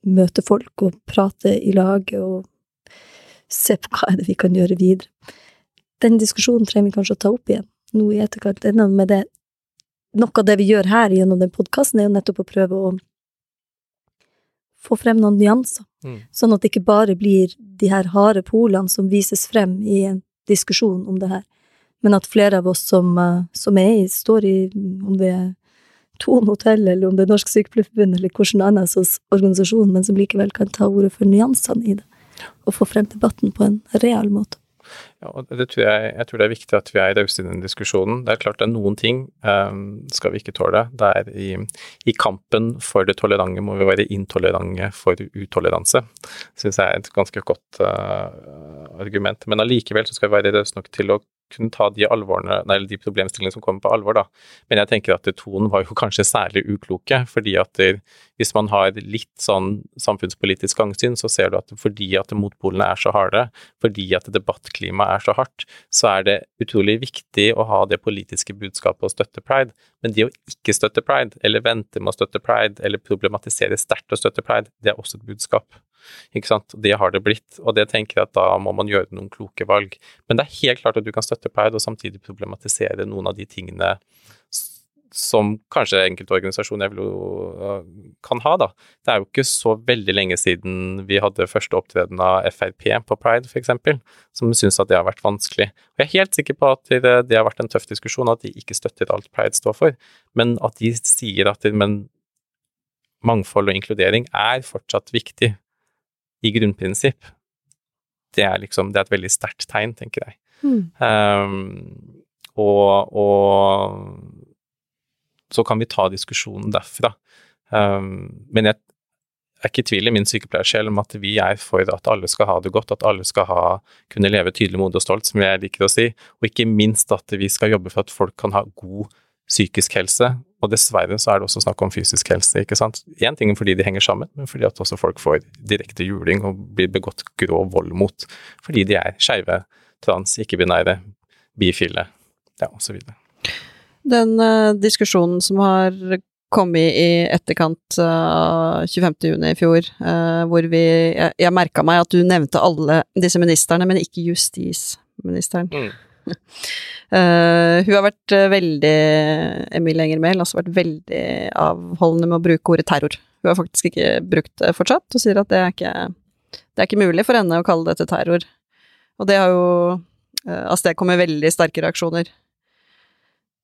møte folk og prate i lag og se på hva er det vi kan gjøre videre. Den diskusjonen trenger vi kanskje å ta opp igjen nå i etterkant. Det er med det noe av det vi gjør her gjennom den podkasten, er jo nettopp å prøve å få frem noen nyanser. Mm. Sånn at det ikke bare blir de her harde polene som vises frem i en diskusjon om det her, men at flere av oss som, eh, som er i, står i, om det er Thon hotell, eller om det er Norsk Sykepleierforbund, eller hvilken annen organisasjon, men som likevel kan ta ordet for nyansene i det, og få frem debatten på en real måte. Ja, og det tror jeg, jeg tror det er viktig at vi er rause i den diskusjonen. Det er klart det er noen ting um, skal vi ikke tåle. Det er i, i, kampen for det tolerante må vi være intolerante for utoleranse. Syns jeg er et ganske godt uh, argument. Men allikevel så skal vi være rause nok til å kunne ta de, nei, de problemstillingene som kommer på alvor, da. Men jeg tenker at tonen var jo kanskje særlig ukloke, fordi at det, hvis man har litt sånn samfunnspolitisk gangsyn, så ser du at fordi at motpolene er så harde, fordi at debattklimaet er så hardt, så er det utrolig viktig å ha det politiske budskapet å støtte pride. Men det å ikke støtte pride, eller vente med å støtte pride, eller problematisere sterkt å støtte pride, det er også et budskap. Ikke sant? Det har det blitt, og det tenker jeg at da må man gjøre noen kloke valg. Men det er helt klart at du kan støtte Pride og samtidig problematisere noen av de tingene som kanskje enkelte organisasjoner øh, kan ha, da. Det er jo ikke så veldig lenge siden vi hadde første opptreden av Frp på Pride, f.eks., som syns at det har vært vanskelig. Og jeg er helt sikker på at det, har vært en tøff diskusjon, at de ikke støtter alt Pride står for, men at de sier at mangfold og inkludering er fortsatt viktig i grunnprinsipp, det er liksom Det er et veldig sterkt tegn, tenker jeg. Mm. Um, og, og, så kan vi ta diskusjonen derfra. Um, men jeg er ikke i tvil i min sykepleiersjel om at vi er for at alle skal ha det godt, at alle skal ha, kunne leve tydelig, modig og stolt, som jeg liker å si, og ikke minst at vi skal jobbe for at folk kan ha god psykisk helse, og dessverre så er det også snakk om fysisk helse, ikke sant. Én ting er fordi de henger sammen, men fordi at også folk får direkte juling og blir begått grov vold mot fordi de er skeive, trans, ikke-binære, bifile, ja, osv. Den uh, diskusjonen som har kommet i etterkant av uh, 25. juni i fjor, uh, hvor vi Jeg, jeg merka meg at du nevnte alle disse ministrene, men ikke justisministeren. Mm. Uh, hun har vært uh, veldig Emilie Enger Mehl har også vært veldig avholdende med å bruke ordet terror. Hun har faktisk ikke brukt det fortsatt, og sier at det er ikke, det er ikke mulig for henne å kalle dette terror. Og det har jo uh, avstedkommet veldig sterke reaksjoner.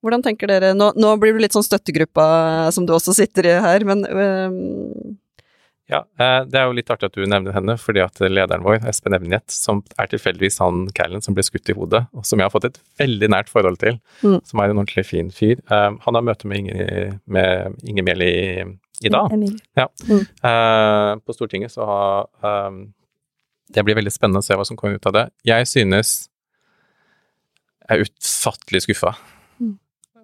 Hvordan tenker dere Nå, nå blir du litt sånn støttegruppa som du også sitter i her, men uh, ja, eh, det er jo litt artig at du nevner henne, fordi at lederen vår, Espen Evnjet, som er tilfeldigvis han Callen som ble skutt i hodet, og som jeg har fått et veldig nært forhold til, mm. som er en ordentlig fin fyr, eh, han har møte med Inger, med i, i dag. Ja. Mm. Uh, på Stortinget, så har um, Det blir veldig spennende å se hva som kommer ut av det. Jeg synes jeg er utfattelig skuffa, mm.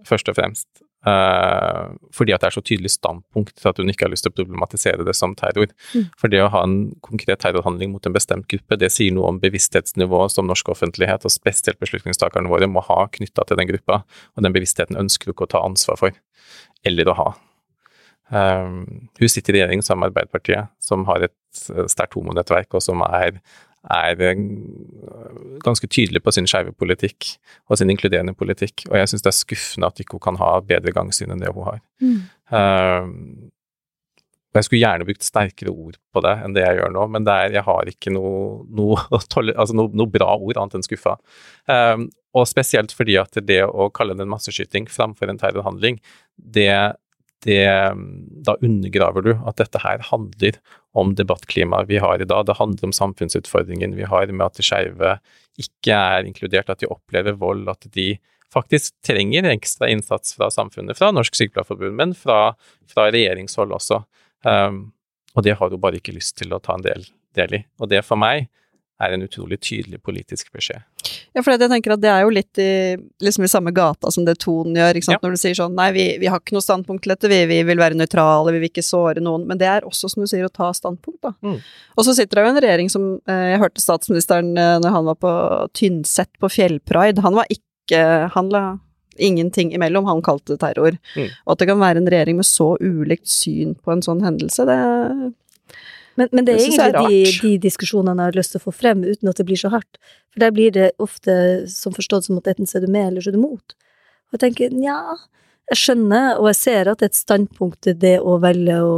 først og fremst. Uh, fordi at det er så tydelig standpunkt til at hun ikke har lyst til å problematisere det som terror. Mm. For det å ha en konkret terrorhandling mot en bestemt gruppe, det sier noe om bevissthetsnivået som norsk offentlighet, og spesielt beslutningstakerne våre, må ha knytta til den gruppa. Og den bevisstheten ønsker hun ikke å ta ansvar for, eller å ha. Uh, hun sitter i regjering sammen med Arbeiderpartiet, som har et sterkt homonettverk, og som er er eh, ganske tydelig på sin skeive politikk og sin inkluderende politikk, og jeg syns det er skuffende at ikke hun kan ha bedre gangsyn enn det hun har. Mm. Uh, jeg skulle gjerne brukt sterkere ord på det enn det jeg gjør nå, men er, jeg har ikke noe, noe, altså noe, noe, bra ord annet enn skuffa. Um, og spesielt fordi at det å kalle det en masseskyting framfor en terrorhandling, det det, da undergraver du at dette her handler om debattklimaet vi har i dag. Det handler om samfunnsutfordringen vi har med at de skeive ikke er inkludert, at de opplever vold, at de faktisk trenger ekstra innsats fra samfunnet, fra Norsk Sykepleierforbund, men fra, fra regjeringshold også. Um, og det har hun bare ikke lyst til å ta en del, del i. Og det for meg er en utrolig tydelig politisk beskjed. Ja, for jeg tenker at det er jo litt i, liksom i samme gata som det tonen gjør? Ja. når du sier sånn nei, vi, vi, har ikke noe standpunkt til dette, vi, vi, vil være nøytrale, vi vil ikke såre noen, men det er også, som du sier, å ta standpunkt, da. Mm. Og så sitter det jo en regjering som eh, Jeg hørte statsministeren eh, når han var på Tynset på Fjellpride, han var ikke Han la ingenting imellom, han kalte det terror. Mm. Og at det kan være en regjering med så ulikt syn på en sånn hendelse, det men, men, det er egentlig de, de, diskusjonene jeg har lyst til å få frem, uten at det blir så hardt. For der blir det ofte som forstått som at enten så er du med, eller så er du mot. Og jeg tenker nja, jeg skjønner, og jeg ser at et standpunkt er det å velge å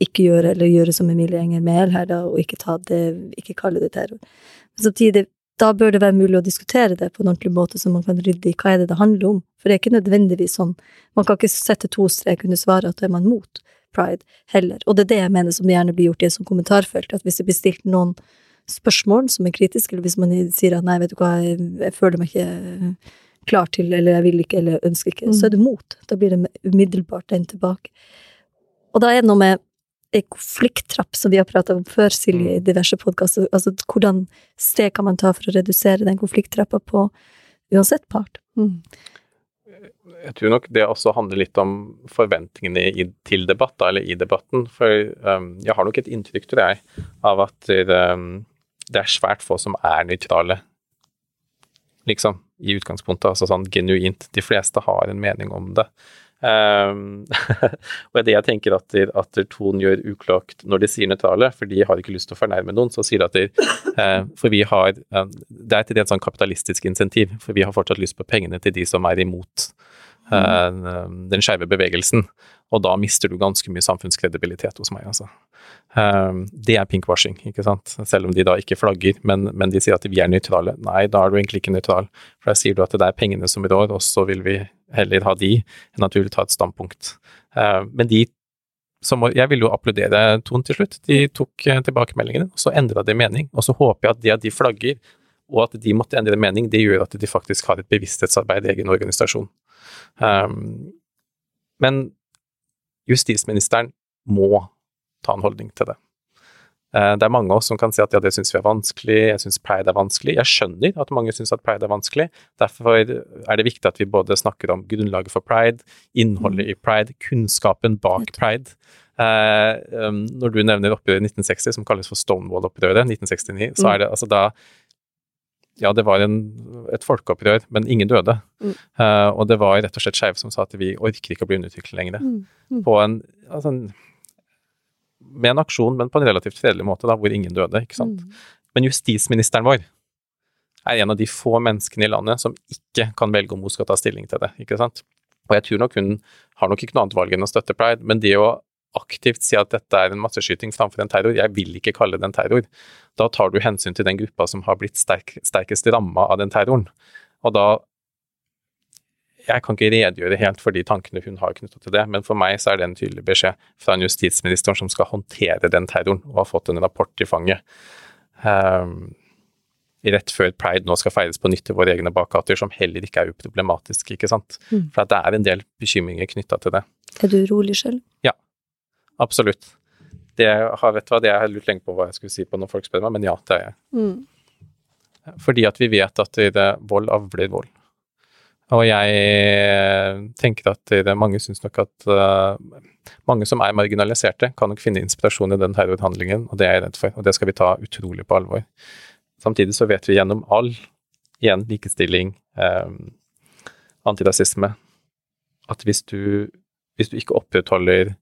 ikke gjøre, eller gjøre som Emilie Enger Mehl her, da, og ikke ta det, ikke kalle det terror. Men samtidig, da bør det være mulig å diskutere det på en ordentlig måte, så man kan rydde i hva er det det handler om. For det er ikke nødvendigvis sånn. Man kan ikke sette to strek under svaret at da er man mot pride, heller. Og det er det jeg mener som gjerne blir gjort i et sånt kommentarfelt, at hvis det blir stilt noen spørsmål som er kritiske, eller hvis man sier at nei, vet du hva, jeg, jeg føler meg ikke klar til, eller jeg vil ikke, eller ønsker ikke, mm. så er det mot. Da blir det umiddelbart den tilbake. Og da er det noe med ei konflikttrapp som vi har prata om før, Silje, i mm. diverse podkaster. Altså hvordan steg kan man ta for å redusere den konflikttrappa på uansett part? Mm. Jeg tror nok det også handler litt om forventningene i, til debatt, da, eller i debatten. For um, jeg har nok et inntrykk, tror jeg, av at um, det er svært få som er nøytrale, liksom, i utgangspunktet. Altså sånn genuint. De fleste har en mening om det. Um, og det jeg tenker at, at Ton gjør uklokt når de sier nøytrale, for de har ikke lyst til å fornærme noen, så sier de at de, uh, For vi har uh, Det er et rent sånn kapitalistisk insentiv, for vi har fortsatt lyst på pengene til de som er imot uh, den skeive bevegelsen. Og da mister du ganske mye samfunnskredibilitet hos meg, altså. Um, det er pinkwashing, ikke sant. Selv om de da ikke flagger, men, men de sier at vi er nøytrale. Nei, da er du egentlig ikke nøytral. For da sier du at det er pengene som rår, og så vil vi heller ha de enn at vi vil ta et standpunkt. Uh, men de som Jeg vil jo applaudere Ton til slutt. De tok uh, tilbakemeldingene, og så endra de mening. Og så håper jeg at det at de flagger, og at de måtte endre mening, det gjør at de faktisk har et bevissthetsarbeid i egen organisasjon. Um, men justisministeren må ta en holdning til det. Eh, det er mange av oss som kan si at ja, det syns vi er vanskelig, jeg syns pride er vanskelig. Jeg skjønner at mange syns at pride er vanskelig. Derfor er det viktig at vi både snakker om grunnlaget for pride, innholdet i pride, kunnskapen bak pride. Eh, um, når du nevner opprøret i 1960, som kalles for Stonewall-opprøret, 1969, så mm. er det altså da ja, det var en, et folkeopprør, men ingen døde. Mm. Uh, og det var rett og slett skeive som sa at vi orker ikke å bli underutviklet lenger. Mm. Mm. På en, altså en, Med en aksjon, men på en relativt fredelig måte, da, hvor ingen døde. ikke sant? Mm. Men justisministeren vår er en av de få menneskene i landet som ikke kan velge om hun skal ta stilling til det. ikke sant? Og jeg tror nok hun har nok ikke noe annet valg enn å støtte pride, men det å aktivt si at dette er en masseskyting framfor en terror. Jeg vil ikke kalle det en terror. Da tar du hensyn til den gruppa som har blitt sterk, sterkest ramma av den terroren. Og da Jeg kan ikke redegjøre helt for de tankene hun har knytta til det, men for meg så er det en tydelig beskjed fra en justisminister som skal håndtere den terroren, og har fått en rapport i fanget. Um, rett før pride nå skal feires på nytt i våre egne bakgater, som heller ikke er uproblematisk, ikke sant. Mm. For det er en del bekymringer knytta til det. Er du urolig selv? Ja, Absolutt. Det har, vet du hva, det jeg lurt lenge på hva jeg skulle si på når folk spør meg, men ja, det er jeg. Mm. Fordi at vi vet at det, vold avler vold. Og jeg tenker at det, mange syns nok at uh, mange som er marginaliserte, kan nok finne inspirasjon i den terrorhandlingen, og det er jeg redd for, og det skal vi ta utrolig på alvor. Samtidig så vet vi gjennom all, igjen likestilling, um, antirasisme, at hvis du, hvis du ikke opprettholder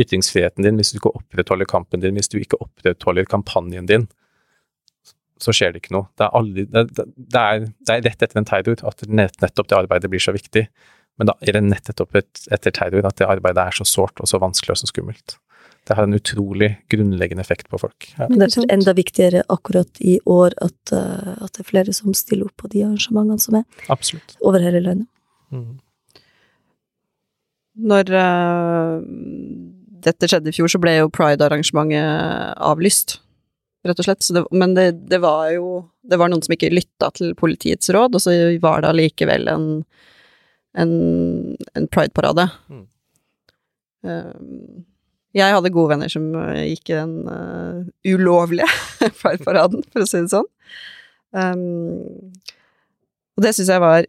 ytringsfriheten din, hvis du ikke opprettholder kampen din, hvis du ikke opprettholder kampanjen din, så skjer det ikke noe. Det er, aldri, det, det er, det er rett etter en terror at nettopp det arbeidet blir så viktig. Men da er det nettopp etter terror at det arbeidet er så sårt og så vanskelig og så skummelt. Det har en utrolig grunnleggende effekt på folk. Ja. Men det er enda viktigere akkurat i år at, uh, at, det er flere som stiller opp på de arrangementene som er. Absolutt. Over hele landet. Mm. Når uh, dette skjedde i fjor, så ble jo pride-arrangementet avlyst, rett og slett. Det, men det, det, var jo Det var noen som ikke lytta til politiets råd, og så var det allikevel en, en, en pride-parade. Mm. Um, jeg hadde gode venner som gikk i den uh, ulovlige pride-paraden, for å si det sånn. Um, og det syns jeg var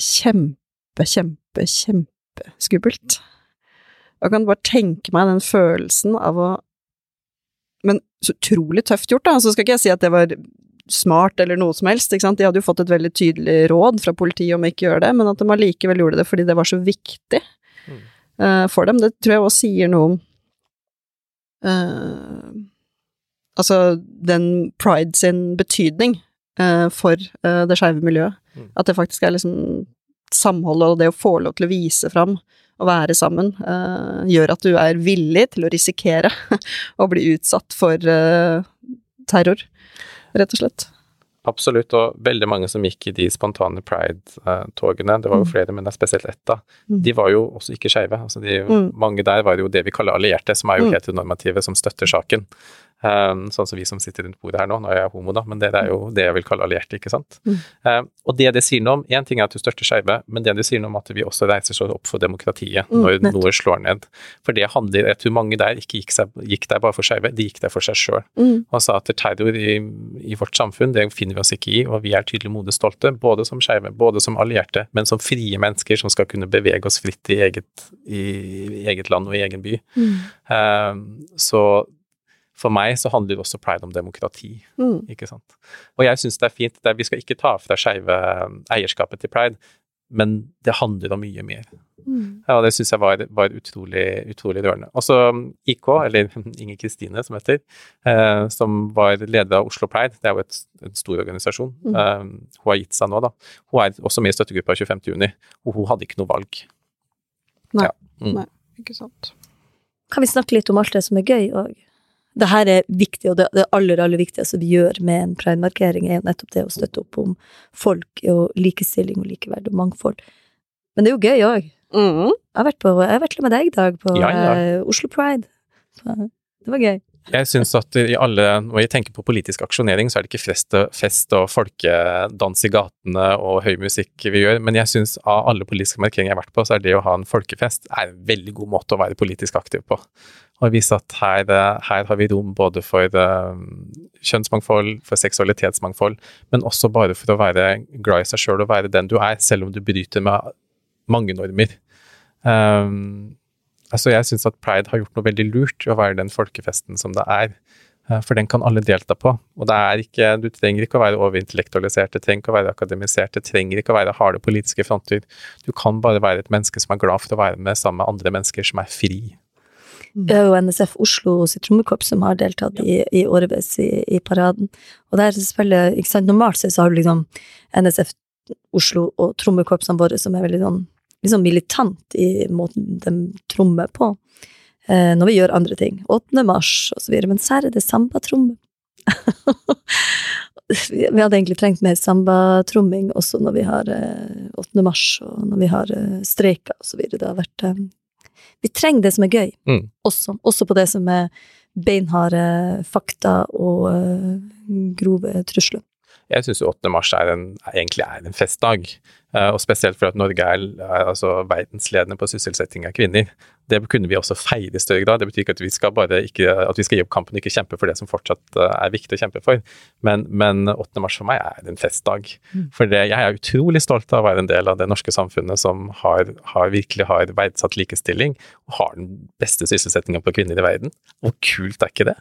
kjempe, kjempe, kjempeskummelt. Jeg kan bare tenke meg den følelsen av å Men så utrolig tøft gjort, da. Så skal ikke jeg si at det var smart eller noe som helst, ikke sant. De hadde jo fått et veldig tydelig råd fra politiet om å ikke gjøre det, men at de allikevel gjorde det fordi det var så viktig mm. uh, for dem. Det tror jeg også sier noe om uh, Altså den pride sin betydning uh, for det skeive miljøet. Mm. At det faktisk er liksom samholdet og det å få lov til å vise fram og være sammen, eh, gjør at du er villig til å risikere å bli utsatt for eh, terror, rett og slett. Absolutt, og veldig mange som gikk i de spontane pride-togene, det var jo Mm. flere, men det er spesielt ett, da, Mm. de var jo også ikke skeive. Altså de, Mm. Mange der var jo det vi kaller allierte, som er jo heteronormative, som støtter saken. Um, sånn som vi som sitter rundt bordet her nå, nå er jeg homo, da, men dere er jo det jeg vil kalle allierte, ikke sant. Mm. Um, og det det sier noe om, én ting er at du støtter skeive, men det det sier noe om at vi også reiser oss opp for demokratiet Mm, når nettopp. noe slår ned. For det handler, jeg tror mange der ikke gikk, seg, gikk der bare for skeive, de gikk der for seg sjøl Mm. og sa at terror i, i vårt samfunn, det finner vi oss ikke i, og vi er tydelig modig stolte, både som skeive, både som allierte, men som frie mennesker som skal kunne bevege oss fritt i eget, i, i eget land og i egen by. Um, så for meg så handler også pride om demokrati, Mm. ikke sant. Og jeg syns det er fint, det er, vi skal ikke ta fra skeive eierskapet til pride, men det handler om mye mer. Mm. Ja, og det syns jeg var, var utrolig, utrolig rørende. Og så IK, eller Inger Kristine som heter, eh, som var leder av Oslo Pride, det er jo et, en stor organisasjon. Mm. Eh, hun har gitt seg nå, da. Hun er også med i støttegruppa 25.6, og hun hadde ikke noe valg. Nei. Ja. Mm. Nei. Ikke sant. Kan vi snakke litt om alt det som er gøy òg? Det her er viktig, og det, det aller aller viktigste vi gjør med en pride-markering, er jo nettopp det å støtte opp om folk og likestilling og likeverd og mangfold. Men det er jo gøy òg. Mm. Jeg har vært på, jeg har vært med deg, i Dag, på Ja, ja. Uh, Oslo Pride. Så Det var gøy. Jeg syns at i alle, når jeg tenker på politisk aksjonering, så er det ikke fest, fest og folkedans i gatene og høy musikk vi gjør, men jeg syns av alle politiske markeringer jeg har vært på, så er det å ha en folkefest er en veldig god måte å være politisk aktiv på. Og vise at her, eh, her har vi rom både for eh, kjønnsmangfold, for seksualitetsmangfold, men også bare for å være glad i seg sjøl og være den du er, selv om du bryter med mange normer. Um, altså jeg syns at pride har gjort noe veldig lurt i å være den folkefesten som det er. Eh, For den kan alle delta på. Og det er ikke, du trenger ikke å være overintellektualisert, det trenger ikke å være akademisert, det trenger ikke å være harde politiske fronter. Du kan bare være et menneske som er glad for å være med sammen med andre mennesker som er fri. Det er jo NSF Oslo sitt trommekorps som har deltatt i, i årevis i, i paraden. Og der spiller ikke sant, Normalt sett så har du liksom NSF Oslo og trommekorpsene våre som er veldig sånn liksom militant i måten de trommer på. Eh, når vi gjør andre ting. 8. mars og så videre. Men serr, det er sambatromme. vi hadde egentlig trengt mer sambatromming også når vi har eh, 8. mars og når vi har eh, streiker videre. Det har vært eh, Vi trenger det som er gøy Mm. også, også på det som er beinharde fakta og øh, grove trusler. Jeg syns 8. mars er en, egentlig er en festdag, eh, og spesielt fordi at Norge er, er altså verdensledende på sysselsetting av kvinner. Det kunne vi også feire i større grad. Det betyr ikke at vi skal bare ikke, at vi skal gi opp kampen og ikke kjempe for det som fortsatt eh, er viktig å kjempe for, men, men 8. mars for meg er en festdag. Mm. For det, jeg er utrolig stolt av å være en del av det norske samfunnet som har, har virkelig har verdsatt likestilling, og har den beste sysselsettinga på kvinner i verden. Hvor kult er ikke det?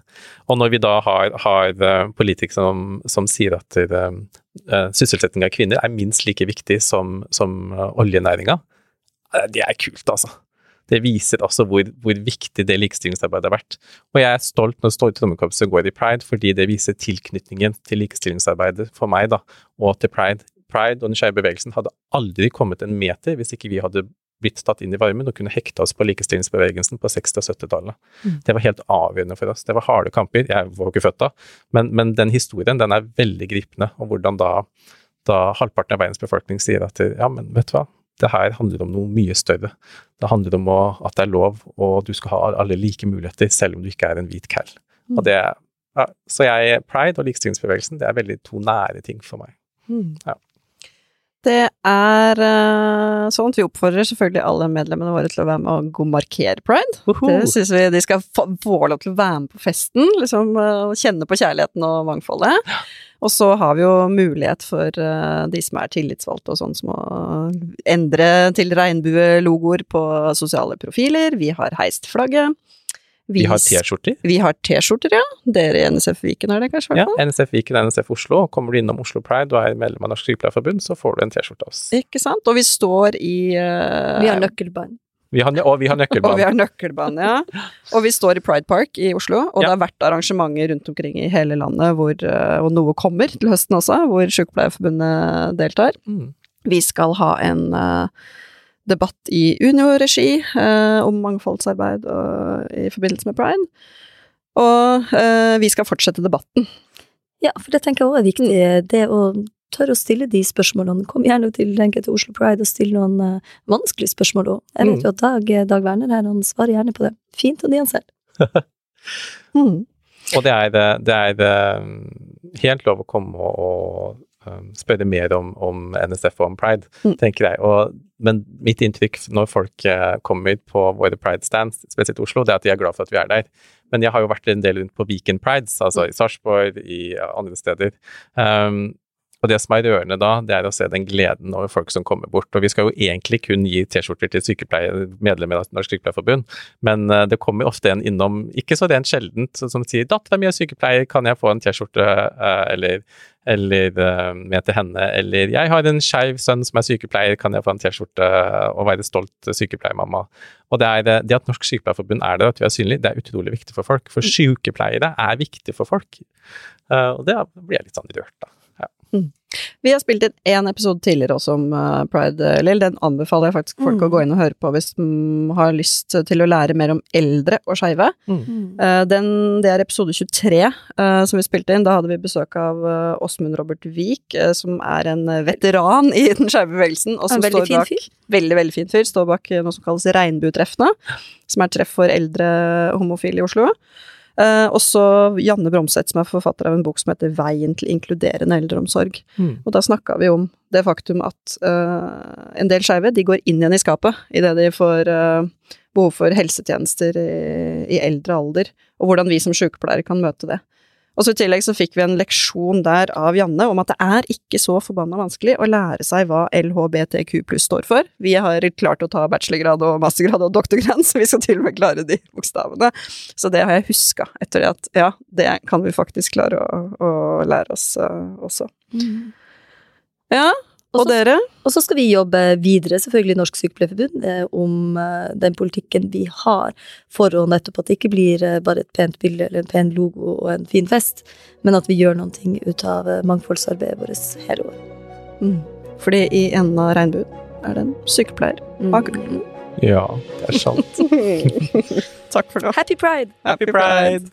Og når vi da har, har eh, politikere som, som sier at sysselsetting av kvinner er minst like viktig som, som uh, oljenæringa, eh, det er kult, altså. Det viser også hvor, hvor viktig det likestillingsarbeidet har vært. Og jeg er stolt når Store Trommekorpset går i pride, fordi det viser tilknytningen til likestillingsarbeidet for meg, da, og til pride. Pride og den skeive bevegelsen hadde aldri kommet en meter hvis ikke vi hadde blitt tatt inn i varmen og kunne hekte oss på likestillingsbevegelsen på 60- og 70-tallet. Mm. Det var helt avgjørende for oss. Det var harde kamper. Jeg var ikke født da, men, men den historien den er veldig gripende. Og hvordan da, da halvparten av verdens befolkning sier at ja, men vet du hva, det her handler om noe mye større. Det handler om å, at det er lov, og du skal ha alle like muligheter, selv om du ikke er en hvit. Mm. Og det, ja, så jeg, pride og likestillingsbevegelsen, det er veldig to nære ting for meg. Ja. Det er uh, sånn at vi oppfordrer selvfølgelig alle medlemmene våre til å være med og gå markere pride. Det syns vi de skal få, få lov til å være med på festen, liksom uh, kjenne på kjærligheten og mangfoldet. Og så har vi jo mulighet for uh, de som er tillitsvalgte og sånn, som å endre til regnbuelogoer på sosiale profiler. Vi har heist flagget. Vi har T-skjorter. Vi har T-skjorter, ja. Dere i NSF Viken har det kanskje? Ja. NSF Viken og NSF Oslo. Kommer du innom Oslo Pride og er medlem av Norsk Sykepleierforbund, så får du en T-skjorte av oss. Ikke sant? Og vi står i uh, Vi har nøkkelbånd. Og vi har Og vi har nøkkelbånd, ja. Og vi står i Pride Park i Oslo, og Ja. det har vært arrangementer rundt omkring i hele landet, hvor, uh, og noe kommer til høsten også, hvor Sykepleierforbundet deltar. Mm. Vi skal ha en uh, debatt i Unio-regi eh, om mangfoldsarbeid og, i forbindelse med pride. Og eh, vi skal fortsette debatten. Ja, for det tenker jeg òg er viktig. Det å tørre å stille de spørsmålene. Kom gjerne til, til Oslo Pride og still noen uh, vanskelige spørsmål òg. Jeg vet mm. jo at Dag, Dag Werner her, han svarer gjerne på det. Fint og nyansert. mm. Og det er, det, det er helt lov å komme og, spørre mer om, om, NSF og om pride, mm. tenker jeg. Og, men mitt inntrykk når folk uh, kommer på våre pride-stands, spesielt i Oslo, det er at de er glad for at vi er der. Men jeg har jo vært en del rundt på Weekend Prides, altså i Sarpsborg, i andre steder. Um, og det som er rørende da, det er å se den gleden over folk som kommer bort. Og vi skal jo egentlig kun gi T-skjorter til sykepleier, medlemmer av Norsk Sykepleierforbund, men uh, det kommer ofte en innom, ikke så rent sjeldent, som sier 'dattera mi er sykepleier, kan jeg få en T-skjorte', uh, eller eller uh, med til henne, eller 'jeg har en skeiv sønn som er sykepleier, kan jeg få en T-skjorte og være stolt sykepleiermamma'? Og det, er, det at Norsk Sykepleierforbund er der, at vi er synlige, det er utrolig viktig for folk. For mm. sykepleiere er viktig for folk. Uh, og det blir jeg litt sånn rørt av. Mm. Vi har spilt inn én episode tidligere også om uh, Pride Lill. Den anbefaler jeg faktisk folk mm. å gå inn og høre på hvis de har lyst til å lære mer om eldre og skeive. Mm. Uh, det er episode 23 uh, som vi spilte inn. Da hadde vi besøk av Åsmund Robert Wiik, som er en veteran i den skeive bevegelsen. Og som veldig står bak, fin fyr. Veldig, veldig fin fyr. Står bak noe som kalles Regnbuetreffene, som er treff for eldre homofile i Oslo. Uh, og så Janne Bromseth, som er forfatter av en bok som heter 'Veien til inkluderende eldreomsorg'. Mm. Og da snakka vi om det faktum at uh, en del skeive de går inn igjen i skapet idet de får uh, behov for helsetjenester i, i, eldre alder, og hvordan vi som sykepleiere kan møte det. Og så I tillegg så fikk vi en leksjon der av Janne om at det er ikke så forbanna vanskelig å lære seg hva LHBTQ pluss står for. Vi har klart å ta bachelorgrad og mastergrad og doktorgrad, så vi skal til og med klare de bokstavene. Så det har jeg huska etter det at ja, det kan vi faktisk klare å, å lære oss uh, også. Mm. Ja, og dere? Og så skal vi jobbe videre, selvfølgelig i Norsk Sykepleierforbund, eh, om eh, den politikken vi har for å nettopp at det ikke blir eh, bare et pent bilde eller en pen logo og en fin fest, men at vi gjør noen ting ut av mangfoldsarbeidet vårt her år. Mm. Fordi i enden av regnbuen er det en sykepleier bak mm. Ja, det er sant. Takk for det. Happy pride! Happy pride!